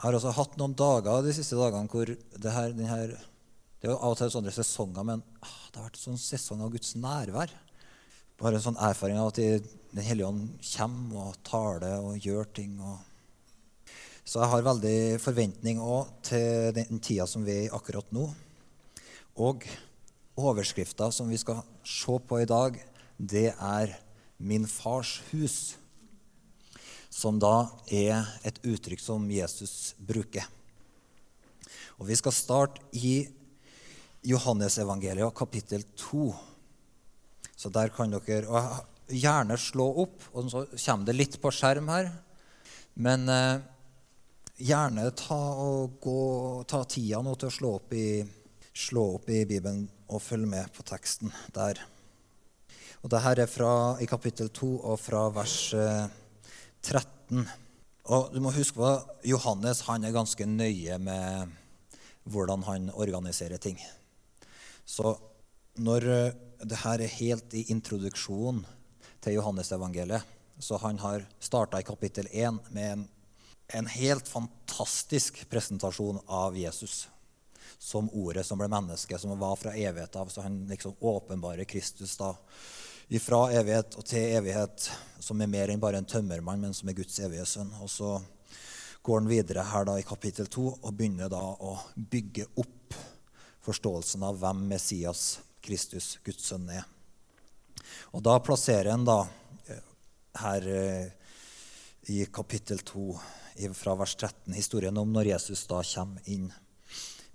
Jeg har også hatt noen dager de siste dagene hvor det her, den her Det er jo av og til sånne sesonger, men ah, det har vært en sånn sesong av Guds nærvær. Bare en sånn erfaring av at Den hellige ånd kommer og taler og gjør ting. Og så jeg har veldig forventning òg til den tida som vi er i akkurat nå. Og overskrifta som vi skal se på i dag, det er 'Min fars hus', som da er et uttrykk som Jesus bruker. Og Vi skal starte i Johannesevangeliet, kapittel 2. Så der kan dere gjerne slå opp, og så kommer det litt på skjerm her. Men eh, gjerne ta, gå, ta, tida nå til å slå opp, i, slå opp i Bibelen og følge med på teksten der. Og Dette er fra, i kapittel 2 og fra vers 13. Eh, og du må huske på, Johannes han er ganske nøye med hvordan han organiserer ting. Så når eh, det her er helt i introduksjonen til Johannesevangeliet, så han har starta i kapittel 1 med en, en helt fantastisk presentasjon av Jesus som ordet som ble menneske, som var fra evighet av. Så han liksom åpenbarer Kristus da fra evighet og til evighet, som er mer enn bare en tømmermann, men som er Guds evige sønn. Og så går han videre her da i kapittel 2 og begynner da å bygge opp forståelsen av hvem Messias, Kristus, Guds sønn, er. Og da plasserer han da eh, her eh, i kapittel 2 fra vers 13 historien om når Jesus da kommer inn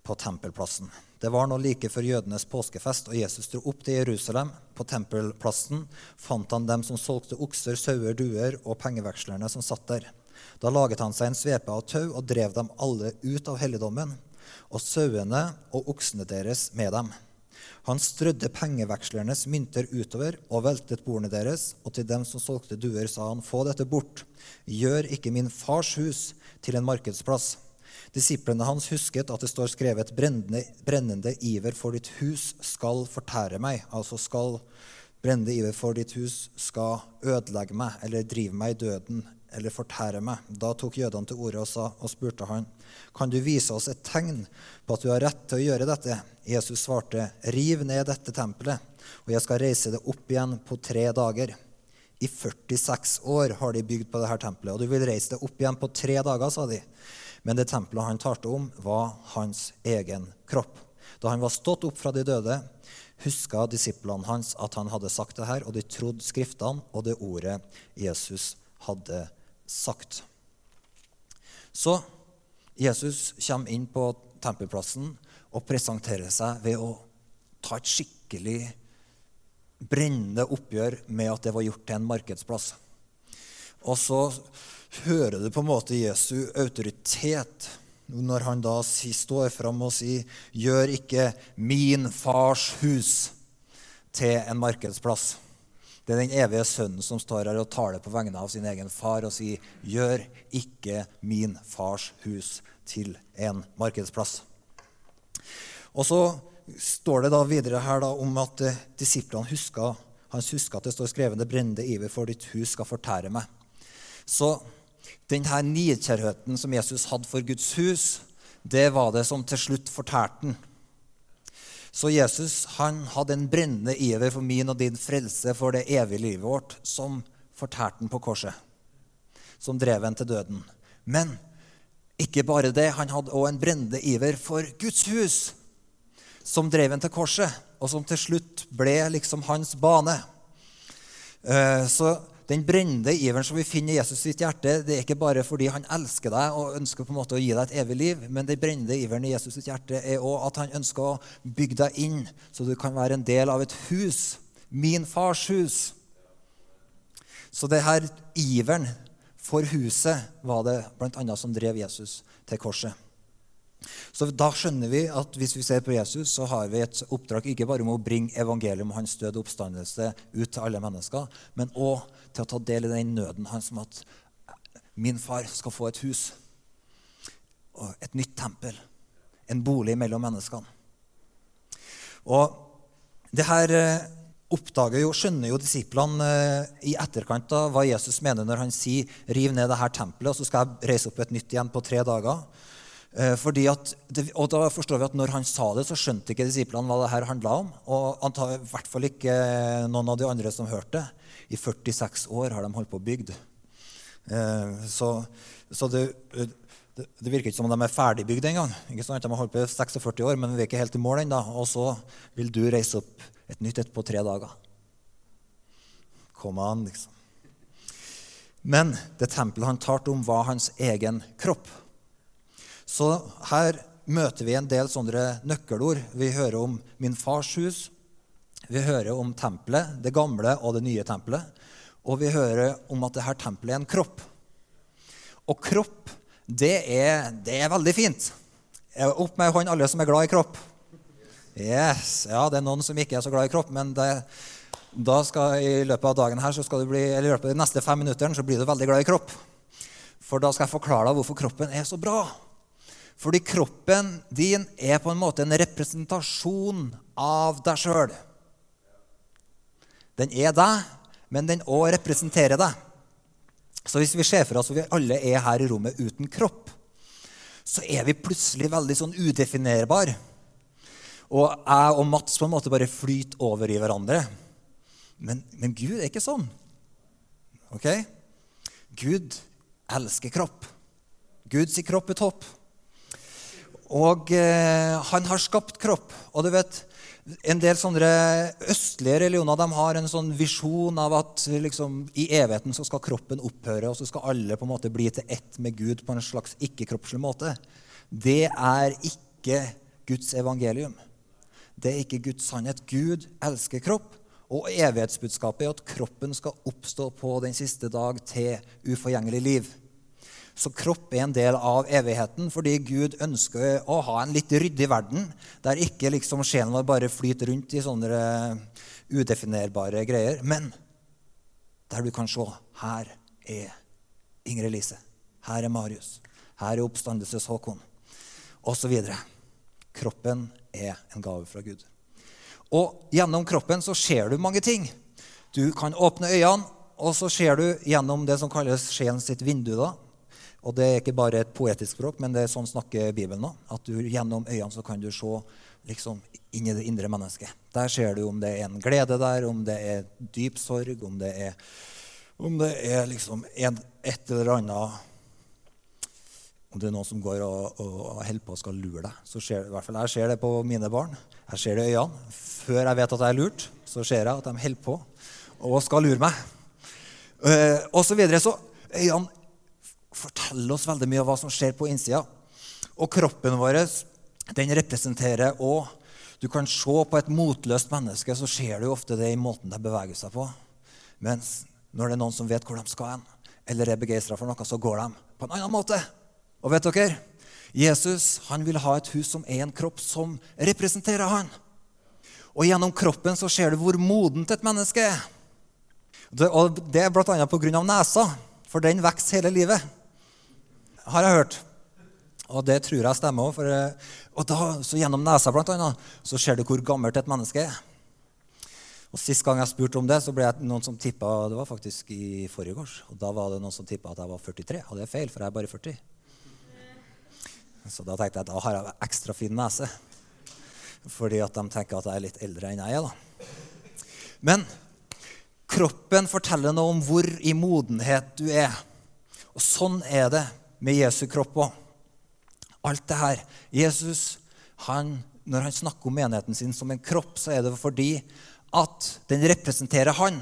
på tempelplassen. Det var nå like før jødenes påskefest, og Jesus dro opp til Jerusalem. På tempelplassen fant han dem som solgte okser, sauer, duer og pengevekslerne som satt der. Da laget han seg en svepe av tau og drev dem alle ut av helligdommen, og sauene og oksene deres med dem. Han strødde pengevekslernes mynter utover og veltet bordene deres, og til dem som solgte duer, sa han, få dette bort, gjør ikke min fars hus til en markedsplass. Disiplene hans husket at det står skrevet brennende, brennende iver for ditt hus skal fortære meg. Altså skal brennende iver for ditt hus skal ødelegge meg eller drive meg i døden eller fortære meg. Da tok jødene til orde og, og spurte han, kan du vise oss et tegn på at du har rett til å gjøre dette? Jesus svarte, riv ned dette tempelet, og jeg skal reise det opp igjen på tre dager. I 46 år har de bygd på dette tempelet, og du vil reise det opp igjen på tre dager, sa de. Men det tempelet han talte om, var hans egen kropp. Da han var stått opp fra de døde, huska disiplene hans at han hadde sagt det her, og de trodde Skriftene og det ordet Jesus hadde sagt. Så Jesus kommer inn på tempelplassen og presenterer seg ved å ta et skikkelig brennende oppgjør med at det var gjort til en markedsplass. Og så hører du på en måte Jesu autoritet når han da står fram og sier 'Gjør ikke min fars hus til en markedsplass'. Det er den evige sønnen som står her og taler på vegne av sin egen far og sier 'Gjør ikke min fars hus til en markedsplass'. Og så står det da videre her da om at eh, disiplene huska, hans huska at det står skrevet 'Det brennende iver for ditt hus skal fortære meg'. Så denne nidkjærheten som Jesus hadde for Guds hus, det var det som til slutt fortærte han. Så Jesus han hadde en brennende iver for min og din frelse, for det evige livet vårt, som fortærte han på korset. Som drev han til døden. Men ikke bare det, han hadde òg en brennende iver for Guds hus, som drev han til korset, og som til slutt ble liksom hans bane. Eh, så den brennende iveren som vi finner i Jesus sitt hjerte, det er ikke bare fordi han elsker deg og ønsker på en måte å gi deg et evig liv, men den brennende iveren i Jesus sitt hjerte er òg at han ønsker å bygge deg inn, så du kan være en del av et hus. Min fars hus. Så det her iveren for huset var det bl.a. som drev Jesus til korset. Så da skjønner vi at hvis vi ser på Jesus, så har vi et oppdrag ikke bare om å bringe evangeliet om hans død og oppstandelse ut til alle mennesker, men òg til å ta del i den nøden hans om at min far skal få et hus et nytt tempel. En bolig mellom menneskene. Og det her eh, oppdager jo, skjønner jo disiplene eh, i etterkant av hva Jesus mener når han sier 'riv ned det her tempelet, og så skal jeg reise opp et nytt igjen på tre dager'. Eh, at, og da forstår vi at når han sa det, så skjønte ikke disiplene hva det her handla om. Og antar, i hvert fall ikke noen av de andre som hørte. I 46 år har de holdt på å bygd. Så, så det, det, det, virker ikke som om de er ferdigbygd engang. De har holdt på i 46 år, men vi er ikke helt i mål ennå. Og så vil du reise opp et nytt et på tre dager. Kom an, liksom. Men det tempelet han talte om, var hans egen kropp. Så her møter vi en del sånne nøkkelord. Vi hører om min fars hus. Vi hører om tempelet, det gamle og det nye tempelet. Og vi hører om at dette tempelet er en kropp. Og kropp det er, det er veldig fint. Opp med hånd, alle som er glad i kropp. Yes, Ja, det er noen som ikke er så glad i kropp, men det, da skal, i løpet av dagen her, så skal du bli, eller i løpet av de neste fem minuttene så blir du veldig glad i kropp. For da skal jeg forklare deg hvorfor kroppen er så bra. Fordi kroppen din er på en måte en representasjon av deg sjøl. Den er deg, men den òg representerer deg. Så hvis vi ser for oss at vi alle er her i rommet uten kropp, så er vi plutselig veldig sånn udefinerbar. Og jeg og Mats på en måte bare flyter over i hverandre. Men, men Gud er ikke sånn. Ok? Gud elsker kropp. Guds kropp er topp. Og eh, han har skapt kropp. Og du vet, en del sånne østlige religioner de har en sånn visjon av at liksom, i evigheten så skal kroppen opphøre, og så skal alle på en måte bli til ett med Gud på en slags ikke-kroppslig måte. Det er ikke Guds evangelium. Det er ikke Guds sannhet. Gud elsker kropp, og evighetsbudskapet er at kroppen skal oppstå på den siste dag til uforgjengelig liv. Så kropp er en del av evigheten fordi Gud ønsker å ha en litt ryddig verden, der ikke liksom sjelen vår bare flyter rundt i sånne eh, udefinerbare greier, men der du kan se her er Ingrid Elise, her er Marius, her er oppstandelses Håkon, osv. Kroppen er en gave fra Gud. Og gjennom kroppen så ser du mange ting. Du kan åpne øynene, og så ser du gjennom det som kalles sjelen sitt vindu. da, og det er ikke bare et poetisk språk, men det er sånn snakker Bibelen nå. At du gjennom øynene så kan du se liksom, inn i det indre mennesket. Der ser du om det er en glede der, om det er dyp sorg, om det er, om det er liksom en, et eller annet Om det er noen som går og, og, og holder på og skal lure deg. så ser, i hvert fall Jeg ser det på mine barn. Jeg ser det i øynene. Før jeg vet at jeg er lurt, så ser jeg at de holder på og skal lure meg. Uh, og så videre. Så øynene forteller oss veldig mye av hva som skjer på innsida. Og kroppen vår den representerer òg Du kan se på et motløst menneske, så ser du ofte det i måten de beveger seg på. Mens når det er noen som vet hvor de skal hen, eller er begeistra for noe, så går de på en annen måte. Og vet dere? Jesus han vil ha et hus som er en kropp som representerer han. Og gjennom kroppen så ser du hvor modent et menneske er. Og Det er bl.a. pga. nesa, for den vokser hele livet har jeg hørt. Og det tror jeg stemmer òg. Eh, og da, så gjennom nesa blant annet, så ser du hvor gammelt et menneske er. Og Sist gang jeg spurte om det, så ble det noen som tippa Det var faktisk i forrige års. Og da var det noen som tippa at jeg var 43. Og det er feil, for jeg er bare 40. Så da tenkte jeg da har jeg ekstra fin nese. Fordi at de tenker at jeg er litt eldre enn jeg er. da. Men kroppen forteller noe om hvor i modenhet du er. Og sånn er det med Jesu kropp òg. Alt det her. Jesus, han, når han snakker om menigheten sin som en kropp, så er det fordi at den representerer han.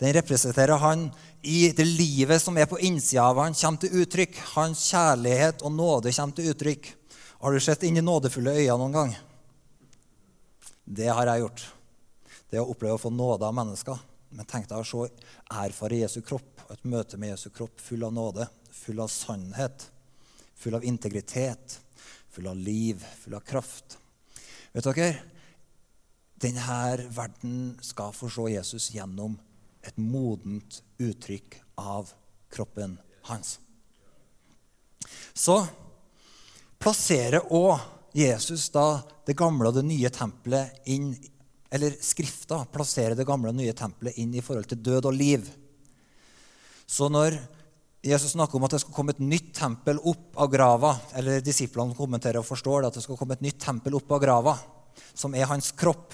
Den representerer han i det livet som er på innsida av han, kommer til uttrykk. Hans kjærlighet og nåde kommer til uttrykk. Har du sett inn i nådefulle øyne noen gang? Det har jeg gjort. Det å oppleve å få nåde av mennesker. Men tenk deg å se, erfare Jesu kropp, et møte med Jesu kropp full av nåde full av sannhet, full av integritet, full av liv, full av kraft. Vet dere, denne verden skal få se Jesus gjennom et modent uttrykk av kroppen hans. Så plasserer òg Jesus da det gamle og det nye tempelet inn eller Skrifta, plasserer det gamle og nye tempelet inn i forhold til død og liv. Så når Jesus snakker om at det skal komme et nytt tempel opp av grava, eller disiplene kommenterer og forstår det, at det skal komme et nytt tempel opp av grava, som er hans kropp,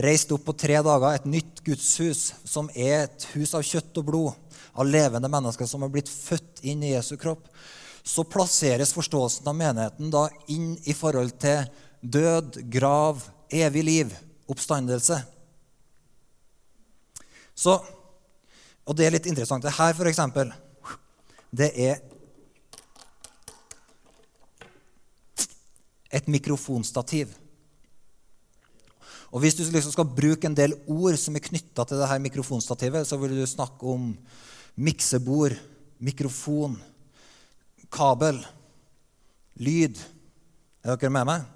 reist opp på tre dager et nytt gudshus, som er et hus av kjøtt og blod, av levende mennesker som har blitt født inn i Jesu kropp, så plasseres forståelsen av menigheten da inn i forhold til død, grav, evig liv, oppstandelse. Så, og det er litt interessant. Her, for eksempel, det er et mikrofonstativ. Og Hvis du liksom skal bruke en del ord som er knytta til det her mikrofonstativet, så vil du snakke om miksebord, mikrofon, kabel, lyd. Er dere med meg?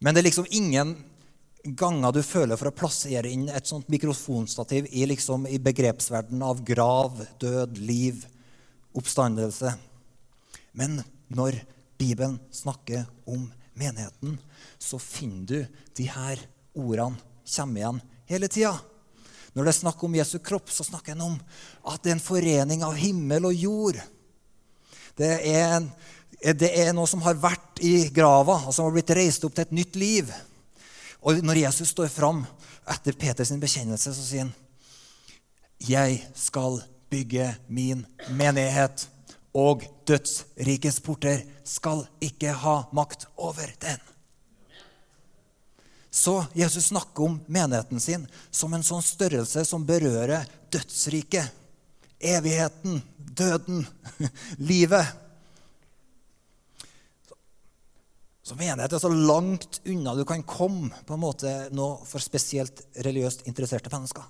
Men det er liksom ingen ganger du føler for å plassere inn et sånt mikrofonstativ i, liksom, i begrepsverdenen av grav, død, liv, oppstandelse. Men når Bibelen snakker om menigheten, så finner du de her ordene kommer igjen hele tida. Når det er snakk om Jesu kropp, så snakker en om at det er en forening av himmel og jord. Det er, en, det er noe som har vært i grava, og som har blitt reist opp til et nytt liv. Og når Jesus står fram etter Peters bekjennelse, så sier han Jeg skal bygge min menighet, og dødsrikes porter skal ikke ha makt over den. Så Jesus snakker om menigheten sin som en sånn størrelse som berører dødsriket, evigheten, døden, livet. Så menighet er så langt unna du kan komme på en måte nå for spesielt religiøst interesserte mennesker.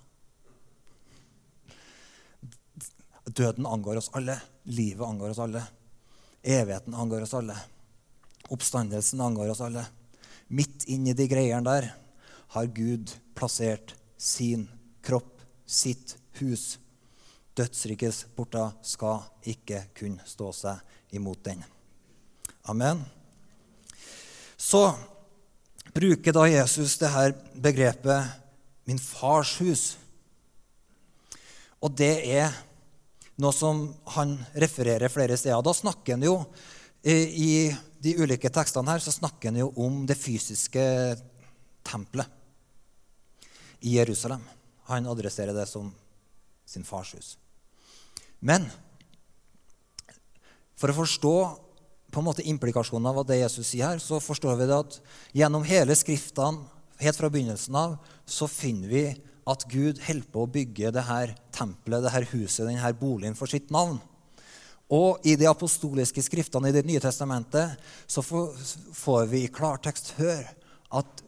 Døden angår oss alle. Livet angår oss alle. Evigheten angår oss alle. Oppstandelsen angår oss alle. Midt inni de greiene der har Gud plassert sin kropp, sitt hus. Dødsrikets porter skal ikke kunne stå seg imot den. Amen. Så bruker da Jesus det her begrepet 'min fars hus'. Og det er noe som han refererer flere steder. Da snakker han jo i de ulike tekstene her så snakker han jo om det fysiske tempelet i Jerusalem. Han adresserer det som sin fars hus. Men for å forstå på en måte implikasjonen av det Jesus sier her, så forstår vi det at gjennom hele Skriftene, helt fra begynnelsen av, så finner vi at Gud holder på å bygge det her tempelet, det her huset, denne boligen for sitt navn. Og i de apostoliske skriftene i Det nye testamentet så får vi i klartekst høre at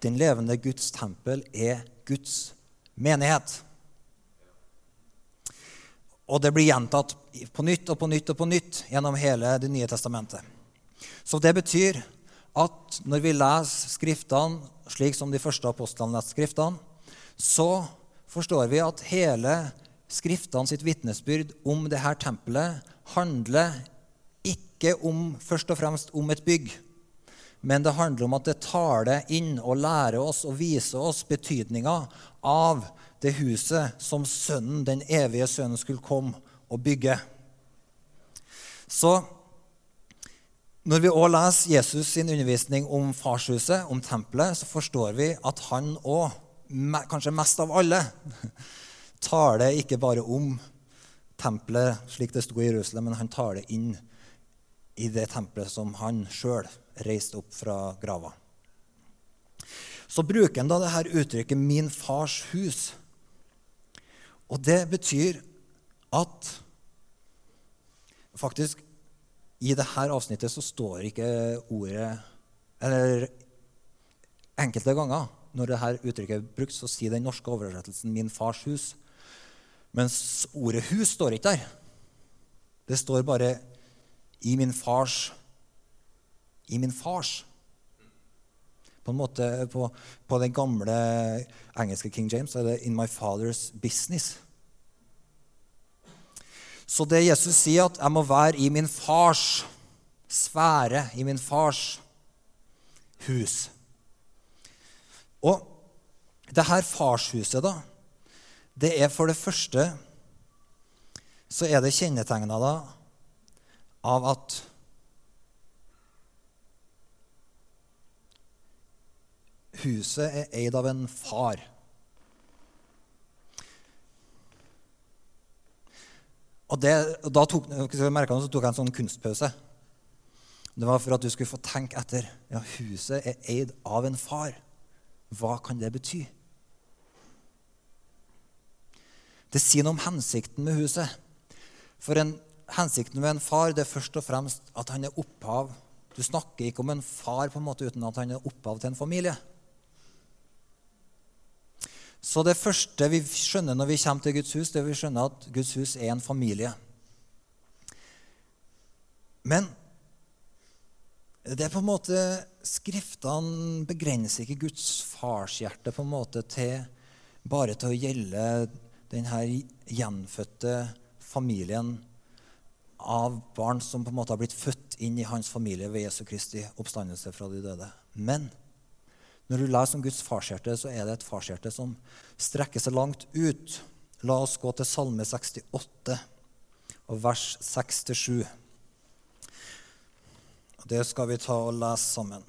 den levende Guds tempel er Guds menighet. Og det blir gjentatt på nytt og på nytt og på nytt gjennom hele Det nye testamentet. Så det betyr at når vi leser Skriftene slik som de første apostlene leste Skriftene, så forstår vi at hele Skriftene sitt vitnesbyrd om dette tempelet handler ikke om, først og fremst om et bygg, men det handler om at det taler inn og lærer oss og viser oss betydninga av det huset som sønnen, den evige sønnen skulle komme og bygge. Så når vi òg leser Jesus sin undervisning om farshuset, om tempelet, så forstår vi at han òg, kanskje mest av alle, taler ikke bare om tempelet slik det sto i Jerusalem, men han taler inn i det tempelet som han sjøl reiste opp fra grava. Så bruker han da det her uttrykket 'min fars hus'. Og det betyr at faktisk i dette avsnittet så står ikke ordet Eller enkelte ganger når dette uttrykket er brukt, så sier den norske oversettelsen 'min fars hus'. Mens ordet 'hus' står ikke der. Det står bare 'i min fars' I min fars. På en måte, på, på den gamle engelske King James er det 'in my father's business'. Så det Jesus sier, at jeg må være i min fars sfære, i min fars hus. Og det her farshuset, da, det er for det første så er det kjennetegna av at huset er eid av en far. Og det, da tok, så tok jeg en sånn kunstpause. Det var for at du skulle få tenke etter. Ja, huset er eid av en far. Hva kan det bety? Det sier noe om hensikten med huset. For en, hensikten med en far det er først og fremst at han er opphav. Du snakker ikke om en far på en måte uten at han er opphav til en familie. Så det første vi skjønner når vi kommer til Guds hus, det er vi skjønner at Guds hus er en familie. Men det er på en måte Skriftene begrenser ikke Guds farshjerte på en måte til bare til å gjelde denne gjenfødte familien av barn som på en måte har blitt født inn i hans familie ved Jesu Kristi oppstandelse fra de døde. Men når du leser om Guds farshjerte, så er det et farshjerte som strekker seg langt ut. La oss gå til Salme 68 og vers 6-7. Det skal vi ta og lese sammen.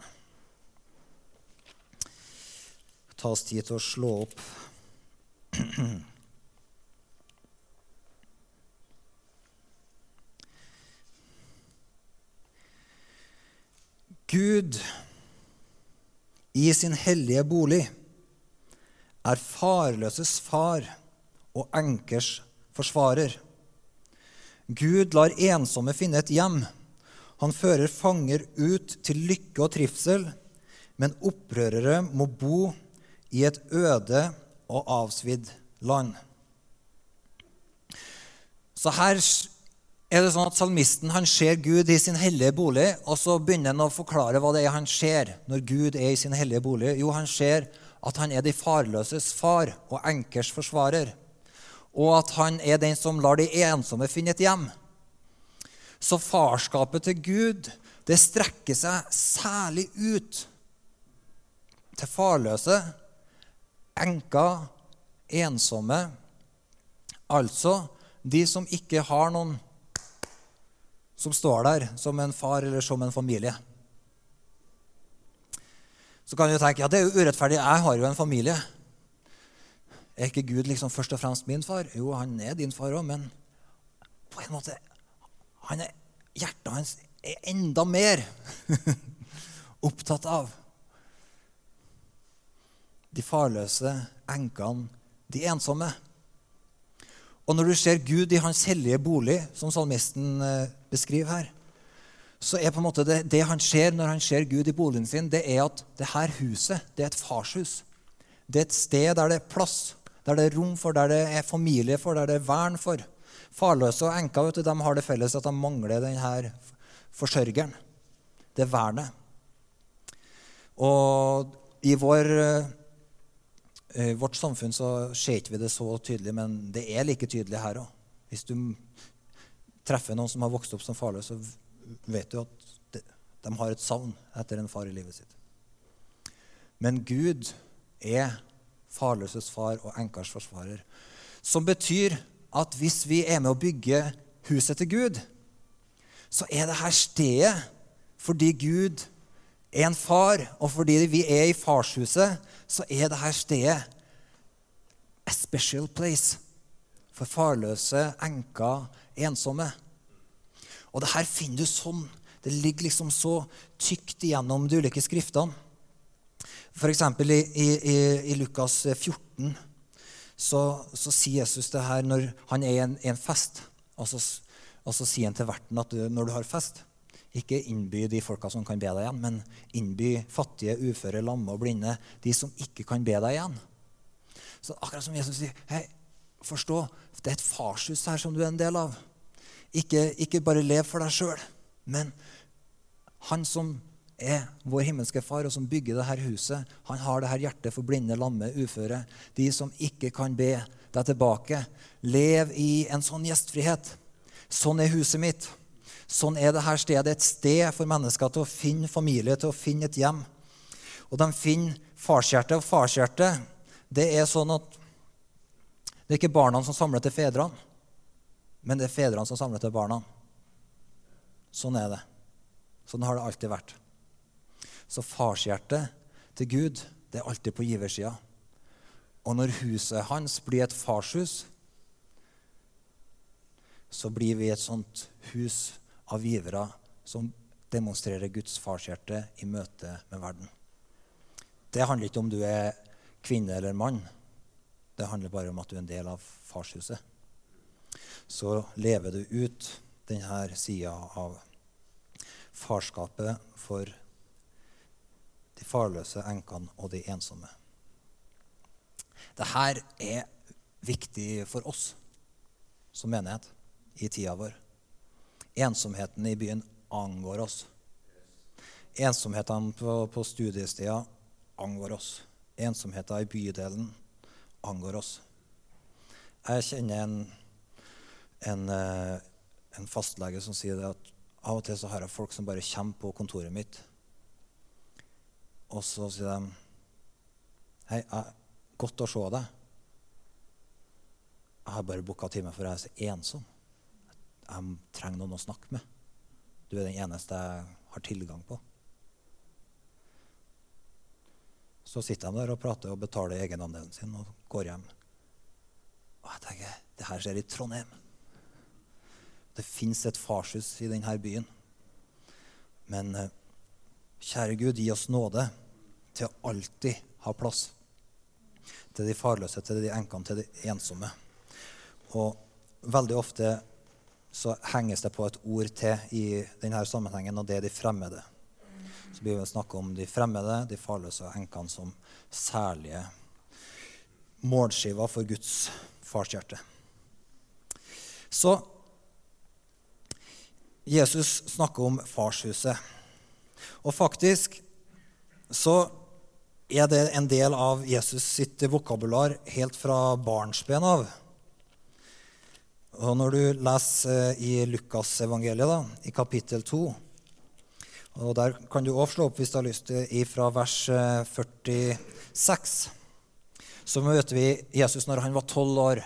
Ta oss tid til å slå opp. Gud i sin hellige bolig er farløses far og enkers forsvarer. Gud lar ensomme finne et hjem. Han fører fanger ut til lykke og trivsel, men opprørere må bo i et øde og avsvidd land. Så her er det sånn at Salmisten han ser Gud i sin hellige bolig, og så begynner han å forklare hva det er han ser når Gud er i sin hellige bolig. Jo, han ser at han er de farløses far og enkers forsvarer. Og at han er den som lar de ensomme finne et hjem. Så farskapet til Gud det strekker seg særlig ut til farløse, enker, ensomme. Altså de som ikke har noen som står der som en far eller som en familie. Så kan du tenke ja, det er jo urettferdig. Jeg har jo en familie. Er ikke Gud liksom først og fremst min far? Jo, han er din far òg, men på en måte han er, Hjertet hans er enda mer opptatt av de farløse, enkene, de ensomme. Og når du ser Gud i hans hellige bolig, som salmisten eh, beskriver her, så er på en måte det, det, han ser når han ser Gud i boligen sin, det er at det her huset det er et farshus. Det er et sted der det er plass, der det er rom for, der det er familie for, der det er vern for. Farløse og enka vet du, de har det felles at de mangler denne forsørgeren. Det er vernet. Og i vår eh, vårt samfunn så ser ikke vi det så tydelig, men det er like tydelig her òg. Hvis du treffer noen som har vokst opp som farløs, så vet du at de har et savn etter en far i livet sitt. Men Gud er farløses far og enkers forsvarer. Som betyr at hvis vi er med å bygge huset til Gud, så er det her stedet fordi Gud er en far, og fordi vi er i farshuset, så er dette stedet a special place for farløse, enker, ensomme. Og det her finner du sånn. Det ligger liksom så tykt igjennom de ulike skriftene. F.eks. I, i, i Lukas 14 så, så, sier Jesus det her når han er i en, en fest. Og så, og så, sier han til verten at du, når du har fest, ikke innby de folka som kan be deg igjen, men innby fattige, uføre, lamme og blinde, de som ikke kan be deg igjen. Så akkurat som Jesus sier, hei, forstå, det er et farshus her som du er en del av. Ikke, ikke bare lev for deg sjøl, men han som er vår himmelske far, og som bygger dette huset, han har dette hjertet for blinde, lamme, uføre. De som ikke kan be deg tilbake. Lev i en sånn gjestfrihet. Sånn er huset mitt. Sånn er dette stedet et sted for mennesker til å finne familie, til å finne et hjem. Og de finner farshjertet. Og farshjertet det er sånn at det er ikke barna som samler til fedrene, men det er fedrene som samler til barna. Sånn er det. Sånn har det alltid vært. Så farshjertet til Gud det er alltid på giversida. Og når huset hans blir et farshus, så blir vi et sånt hus av givere som demonstrerer Guds farshjerte i møte med verden. Det handler ikke om du er kvinne eller mann. Det handler bare om at du er en del av farshuset. Så lever du ut denne sida av farskapet for de farløse enkene og de ensomme. Dette er viktig for oss som menighet i tida vår. Ensomheten i byen angår oss. Ensomheten på, på studiesteder angår oss. Ensomheten i bydelen angår oss. Jeg kjenner en, en, eh, en fastlege som sier at av og til så har jeg folk som bare kommer på kontoret mitt, og så sier de Hei, godt å se deg. Jeg har bare booka time, for jeg er så ensom. Jeg trenger noen å snakke med. Du er den eneste jeg har tilgang på. Så sitter de der og prater og betaler egenandelen sin og går hjem. Og jeg tenker det her skjer i Trondheim. Det fins et farshus i denne byen. Men eh, kjære Gud, gi oss nåde til å alltid ha plass til de farløse, til de enkene, til de ensomme. Og veldig ofte så henges det på et ord til i denne sammenhengen, og det er de fremmede. Så blir vi snakke om de fremmede, de farløse og enkene som særlige målskiver for Guds farshjerte. Så Jesus snakker om farshuset. Og faktisk så er det en del av Jesus sitt vokabular helt fra barnsben av. Og når du leser i Lukasevangeliet, i kapittel 2 og Der kan du også slå opp hvis du har lyst, til, fra vers 46. Så møter vi Jesus når han var tolv år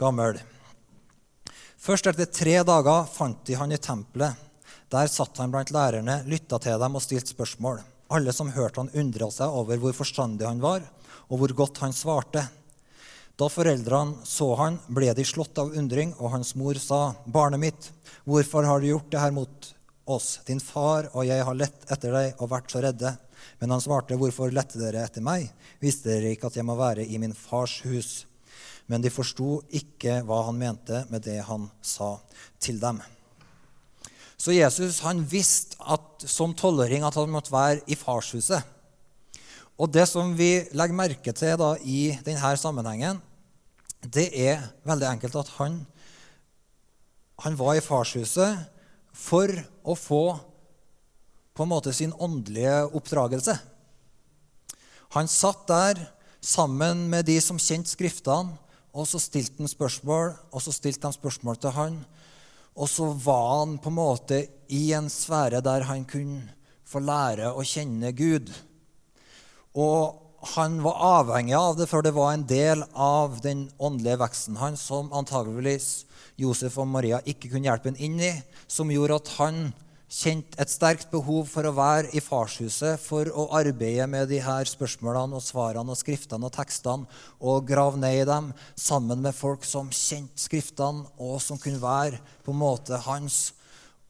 gammel. Først etter tre dager fant de han i tempelet. Der satt han blant lærerne, lytta til dem og stilte spørsmål. Alle som hørte han, undra seg over hvor forstandig han var, og hvor godt han svarte. Da foreldrene så han, ble de slått av undring, og hans mor sa, 'Barnet mitt, hvorfor har du gjort det her mot oss? Din far og jeg har lett etter deg og vært så redde.' Men han svarte, 'Hvorfor lette dere etter meg? Visste dere ikke at jeg må være i min fars hus?' Men de forsto ikke hva han mente med det han sa til dem. Så Jesus han visste at som tolvåring at han måtte være i farshuset. Og det som vi legger merke til da i denne sammenhengen, det er veldig enkelt at han, han var i farshuset for å få på en måte sin åndelige oppdragelse. Han satt der sammen med de som kjente Skriftene, og så stilte han spørsmål, og så stilte de spørsmål til han. Og så var han på en måte i en sfære der han kunne få lære å kjenne Gud. Og han var avhengig av det, for det var en del av den åndelige veksten hans som antageligvis Josef og Maria ikke kunne hjelpe ham inn i, som gjorde at han kjente et sterkt behov for å være i farshuset for å arbeide med de her spørsmålene og svarene og skriftene og tekstene og grave ned i dem sammen med folk som kjente skriftene, og som kunne være på en måte hans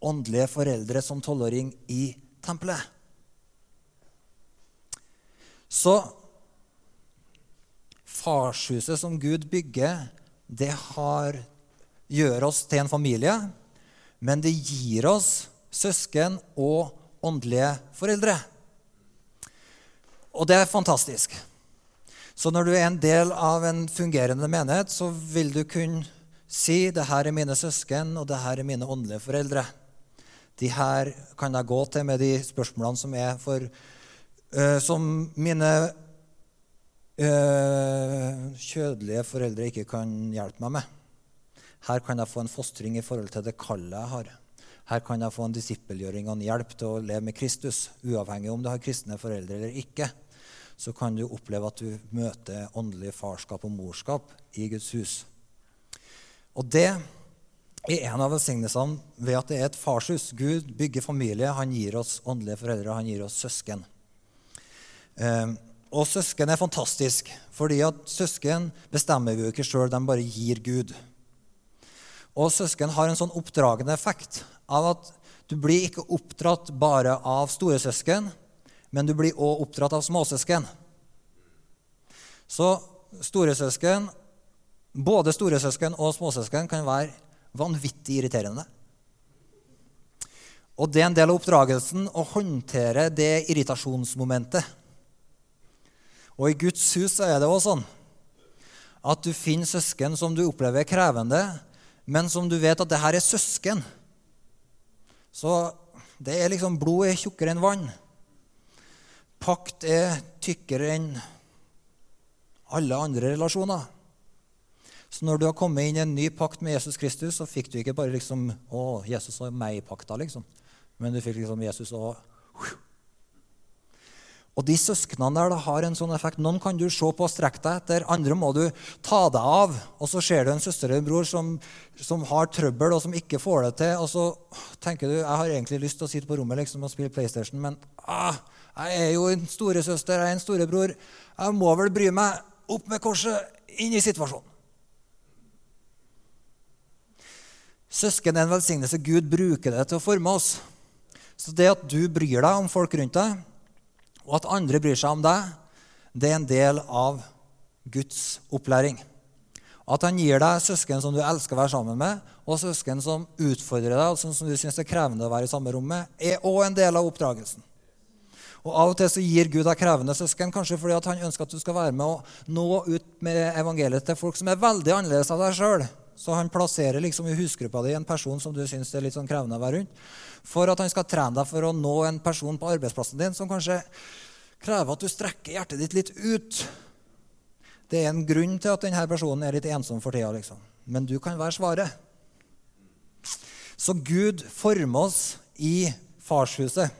åndelige foreldre som tolvåring i tempelet. Så farshuset som Gud bygger, det har, gjør oss til en familie, men det gir oss søsken og åndelige foreldre. Og det er fantastisk. Så når du er en del av en fungerende menighet, så vil du kunne si det her er mine søsken, og det her er mine åndelige foreldre. De her kan jeg gå til med de spørsmålene som er for uh, Som mine uh, kjødelige foreldre ikke kan hjelpe meg med. Her kan jeg få en fostring i forhold til det kallet jeg har. Her kan jeg få en disippelgjøring og en hjelp til å leve med Kristus. Uavhengig om du har kristne foreldre eller ikke, så kan du oppleve at du møter åndelig farskap og morskap i Guds hus. Og det er en av velsignelsene ved at det er et farshus. Gud bygger familie, han gir oss åndelige foreldre, han gir oss søsken. Eh, og søsken er fantastisk, fordi at søsken bestemmer vi jo ikke sjøl, de bare gir Gud. Og søsken har en sånn oppdragende effekt av at du blir ikke oppdratt bare av storesøsken, men du blir òg oppdratt av småsøsken. Så storesøsken, både storesøsken og småsøsken, kan være vanvittig irriterende. Og det er en del av oppdragelsen å håndtere det irritasjonsmomentet. Og i Guds hus er det også sånn at du finner søsken som du opplever er krevende, men som du vet at det her er søsken. Så det er liksom blod er tjukkere enn vann. Pakt er tykkere enn alle andre relasjoner. Så når du har kommet inn i en ny pakt med Jesus Kristus, så fikk du ikke bare liksom Å, Jesus og meg i pakta, liksom. Men du fikk liksom Jesus og og de søsknene der har en sånn effekt. Noen kan du se på og strekke deg etter, andre må du ta deg av. Og så ser du en søster eller en bror som, som, har trøbbel, og som ikke får det til. Og så tenker du jeg har egentlig lyst til å sitte på rommet liksom, og spille PlayStation, men ah, jeg er jo en storesøster, jeg er en storebror. Jeg må vel bry meg opp med korset inn i situasjonen. Søsken er en velsignelse. Gud bruker det til å forme oss. Så det at du bryr deg om folk rundt deg, og at andre bryr seg om deg, det er en del av Guds opplæring. At han gir deg søsken som du elsker å være sammen med, og søsken som utfordrer deg, og som du syns er krevende å være i samme rom med, er òg en del av oppdragelsen. Og Av og til så gir Gud deg krevende søsken, kanskje fordi han ønsker at du skal være med og nå ut med evangeliet til folk som er veldig annerledes av deg sjøl. Så han plasserer liksom i husgruppa di en person som du syns er litt sånn krevende å være rundt, for at han skal trene deg for å nå en person på arbeidsplassen din som kanskje krever at du strekker hjertet ditt litt ut. Det er en grunn til at denne personen er litt ensom for tida, liksom. Men du kan være svaret. Så Gud former oss i farshuset.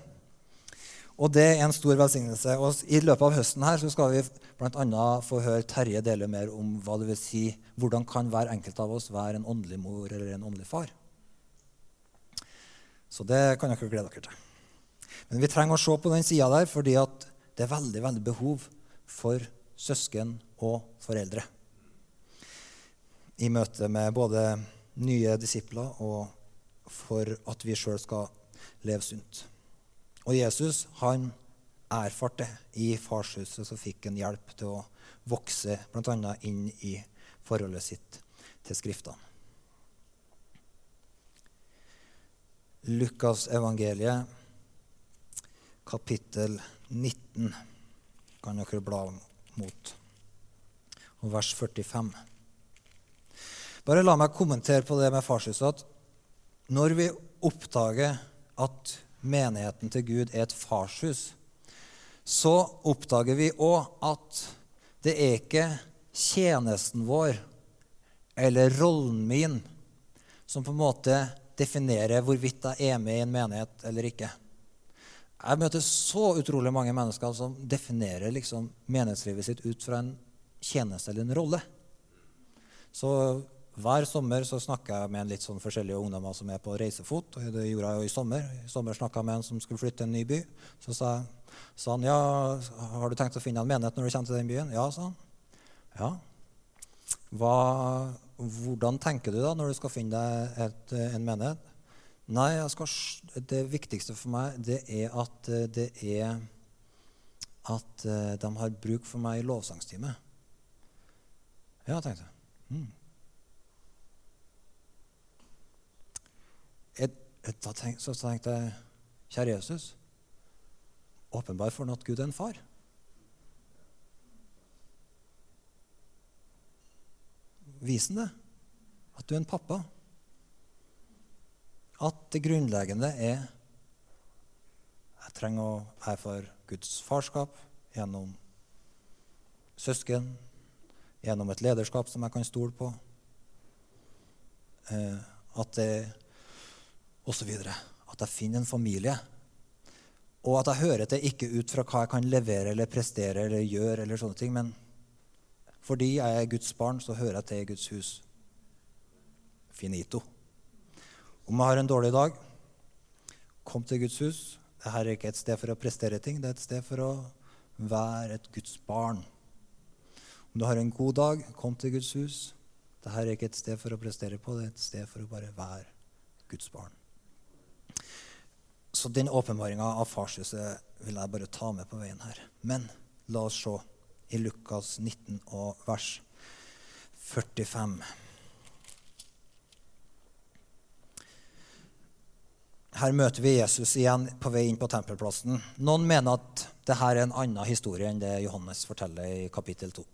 Og det er en stor velsignelse. Og I løpet av høsten her så skal vi bl.a. få høre Terje dele mer om hva det vil si, hvordan kan hver enkelt av oss være en åndelig mor eller en åndelig far. Så det kan dere glede dere til. Men vi trenger å se på den sida der, fordi det er veldig, veldig behov for søsken og foreldre. I møte med både nye disipler og for at vi sjøl skal leve sunt. Og Jesus han erfarte i farshuset, så fikk han hjelp til å vokse bl.a. inn i forholdet sitt til Skriftene. Lukas evangeliet, kapittel 19, kan dere bla mot, og vers 45. Bare la meg kommentere på det med farshuset at når vi oppdager at menigheten til Gud er et farshus, så oppdager vi òg at det er ikke tjenesten vår eller rollen min som på en måte definerer hvorvidt jeg er med i en menighet eller ikke. Jeg møter så utrolig mange mennesker som definerer liksom menighetslivet sitt ut fra en tjeneste eller en rolle. Så hver sommer så snakker jeg med en litt sånn forskjellige ungdommer som er på reisefot. og Det gjorde jeg jo i sommer. I sommer snakka jeg med en som skulle flytte til en ny by. Så sa, sa, han ja, har du tenkt å finne en menighet når du kommer til den byen. Ja, sa han. Ja. Hva, hvordan tenker du da når du skal finne deg et, en menighet? Nei, skal, det viktigste for meg det er at det er at eh, de har bruk for meg i lovsangstime. Ja, tenkte jeg. Mm. da tenk, så tenkte jeg, kjære Jesus, åpenbar for at Gud er en far. Vis ham det. At du er en pappa. At det grunnleggende er jeg trenger å erfare Guds farskap gjennom søsken, gjennom et lederskap som jeg kan stole på. Eh, at det osv. At jeg finner en familie. Og at jeg hører til ikke ut fra hva jeg kan levere eller prestere eller gjøre, eller sånne ting, men fordi jeg er Guds barn, så hører jeg til i Guds hus. Finito. Om jeg har en dårlig dag, kom til Guds hus. Dette er ikke et sted for å prestere ting, det er et sted for å være et Guds barn. Om du har en god dag, kom til Guds hus. Dette er ikke et sted for å prestere på, det er et sted for å bare være Guds barn. Så den åpenbaringa av farshuset vil jeg bare ta med på veien her. Men la oss se i Lukas 19 og vers 45. Her møter vi Jesus igjen på vei inn på tempelplassen. Noen mener at dette er en annen historie enn det Johannes forteller i kapittel 2.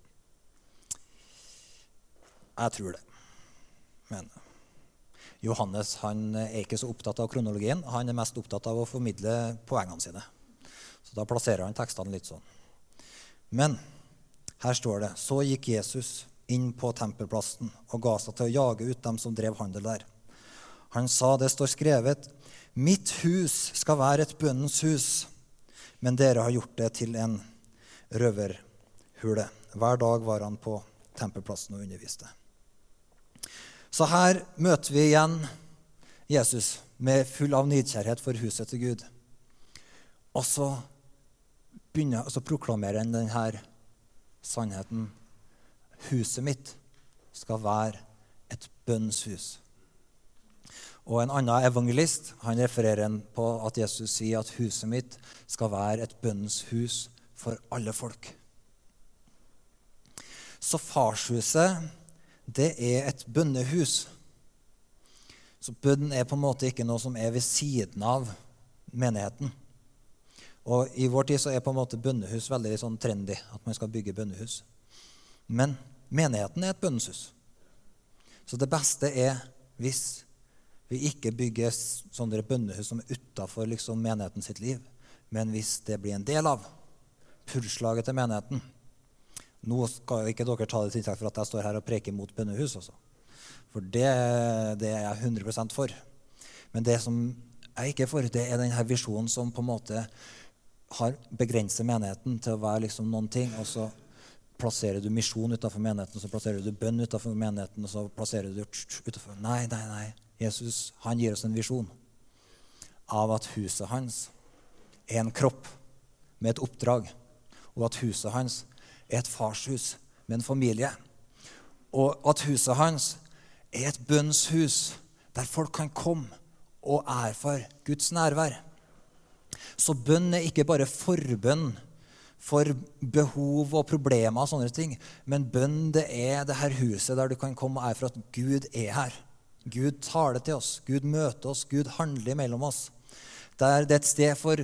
Jeg tror det. Men Johannes han er ikke så opptatt av kronologien. Han er mest opptatt av å formidle poengene sine. Så da plasserer han tekstene litt sånn. Men her står det Så gikk Jesus inn på tempelplassen og ga seg til å jage ut dem som drev handel der. Han sa, det står skrevet, Mitt hus skal være et bønnens hus, men dere har gjort det til en røverhule. Hver dag var han på tempelplassen og underviste. Så her møter vi igjen Jesus med full av nidkjærhet for huset til Gud. Og så, begynner, så proklamerer han denne sannheten. Huset mitt skal være et bønnshus. Og En annen evangelist han refererer på at Jesus sier at huset mitt skal være et bønnens hus for alle folk. Så farshuset, det er et bønnehus. Så bønn er på en måte ikke noe som er ved siden av menigheten. Og I vår tid så er på en måte bønnehus veldig sånn trendy, at man skal bygge bønnehus. Men menigheten er et bønneshus. Så det beste er hvis vi ikke bygger sånne bønnehus som er utafor liksom, menigheten sitt liv, men hvis det blir en del av pulslaget til menigheten Nå skal ikke dere ta det til inntekt for at jeg står her og preker mot bønnehus. Også. For det, det, er jeg 100% for. Men det som jeg ikke er for, det er denne visjonen som på en måte har begrenser menigheten til å være liksom noen ting. og så plasserer du misjon utenfor menigheten, så plasserer du bønn utenfor menigheten, og så plasserer du utenfor Nei, nei, nei. Jesus han gir oss en visjon av at huset hans er en kropp med et oppdrag, og at huset hans er et farshus med en familie. Og at huset hans er et bønnshus der folk kan komme og erfare Guds nærvær. Så bønn er ikke bare forbønn for behov og problemer, og sånne ting, men bønn det er det her huset der du kan komme og erfare at Gud er her. Gud taler til oss, Gud møter oss, Gud handler mellom oss. Det er et sted for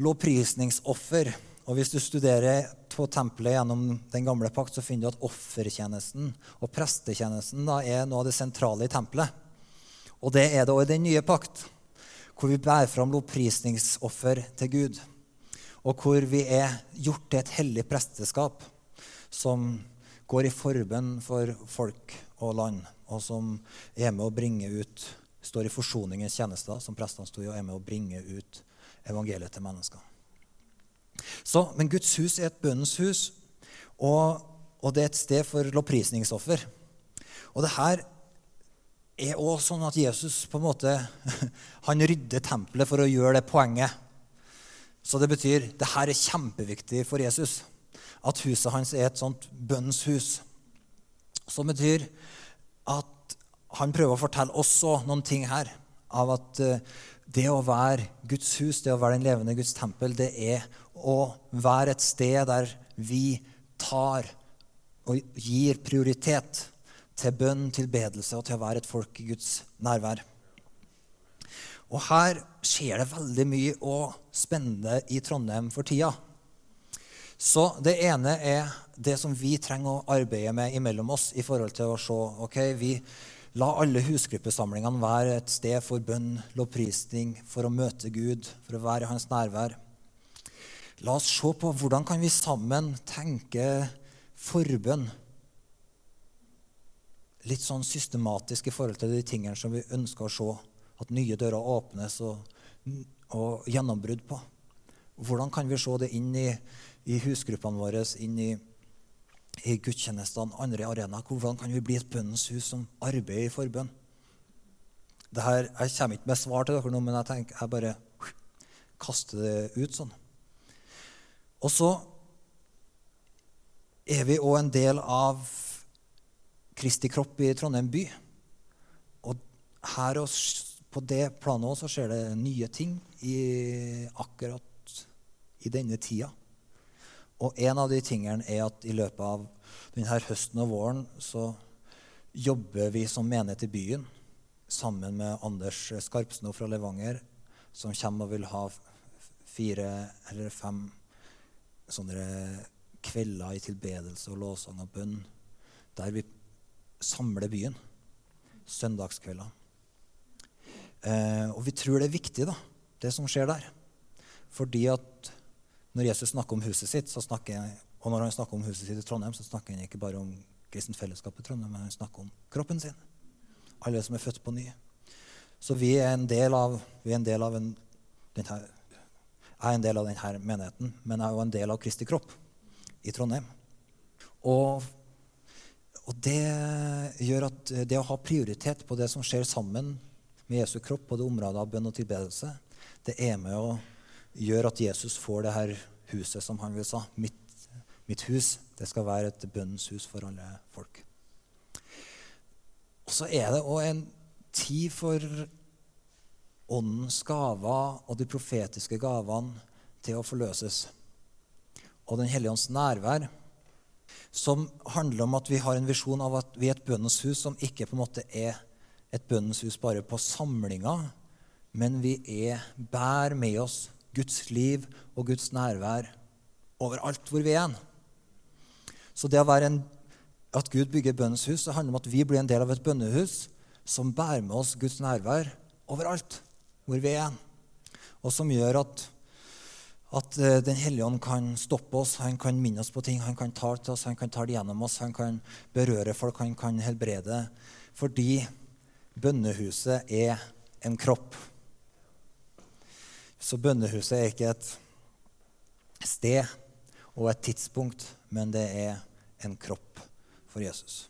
lovprisningsoffer. Og Hvis du studerer på tempelet gjennom den gamle pakt, så finner du at offertjenesten og prestetjenesten da, er noe av det sentrale i tempelet. Og det er det òg i den nye pakt, hvor vi bærer fram lovprisningsoffer til Gud. Og hvor vi er gjort til et hellig presteskap som går i forbønn for folk og land og som er med å bringe ut står i forsoningens tjeneste, som prestene sto i, og er med å bringe ut evangeliet til mennesker. Så, men Guds hus er et bønnens hus, og, og, det er et sted for lovprisningsoffer. Og det her er også sånn at Jesus på en måte, han rydder tempelet for å gjøre det poenget. Så det betyr det her er kjempeviktig for Jesus. At huset hans er et sånt bønnens hus. Som betyr at han prøver å fortelle også noen ting her. Av at eh, det å være Guds hus, det å være den levende Guds tempel, det er å være et sted der vi tar og gir prioritet til bønn, tilbedelse og til å være et folk i Guds nærvær. Og her skjer det veldig mye og spennende i Trondheim for tida. Så det ene er det som vi trenger å arbeide med imellom oss i forhold til å se ok, vi La alle husgruppesamlingene være et sted for bønn, lovprisning, for å møte Gud, for å være i hans nærvær. La oss se på hvordan kan vi sammen tenke forbønn litt sånn systematisk i forhold til de tingene som vi ønsker å se at nye dører åpnes og, og gjennombrudd på. Hvordan kan vi se det inn i, i husgruppene våre, inn i, i gudstjenestene, andre arenaer? Hvordan kan vi bli et bønnens hus som arbeider i forbønn? Her, jeg kommer ikke med svar til dere nå, men jeg, tenker, jeg bare kaster det ut sånn. Og så er vi òg en del av Kristi kropp i Trondheim by. Og her og på det planet også skjer det nye ting i, akkurat i denne tida. Og en av de tingene er at i løpet av denne høsten og våren så jobber vi som menighet i byen sammen med Anders Skarpsno fra Levanger, som kommer og vil ha fire eller fem sånne kvelder i tilbedelse og lovsang og bønn, der vi samler byen. Søndagskvelder. Eh, og vi tror det er viktig, da, det som skjer der. Fordi at når Jesus snakker om huset sitt, snakker, og når han snakker om huset sitt i Trondheim, så snakker han ikke bare om kristent fellesskap i Trondheim, men han snakker om kroppen sin. Alle som er født på ny. Så vi er en del av, en del av en, denne, jeg er en del av denne menigheten, men jeg er jo en del av Kristi kropp i Trondheim. Og, og, det gjør at det å ha prioritet på det som skjer sammen med Jesu kropp på det området av bønn og tilbedelse, det er med å gjøre at Jesus får det her huset, som han vil sa. Mitt, mitt hus. Det skal være et bønnens hus for alle folk. Og så er det òg en tid for åndens gaver og de profetiske gavene til å forløses og Den hellige ånds nærvær, som handler om at vi har en visjon av at vi er et bønnens hus som ikke på en måte er et bønnens hus bare på samlinga, men vi er, bærer med oss Guds liv og Guds nærvær overalt hvor vi er. Så det å være en, at Gud bygger bønnens hus, det handler om at vi blir en del av et bønnehus som bærer med oss Guds nærvær overalt hvor vi er. Og som gjør at at eh, Den hellige ånd kan stoppe oss, han kan minne oss på ting, han kan tale til oss, han kan tale gjennom oss, han kan berøre folk, han kan helbrede. Fordi bønnehuset er en kropp. Så bønnehuset er ikke et sted og et tidspunkt, men det er en kropp for Jesus.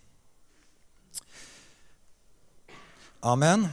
Amen.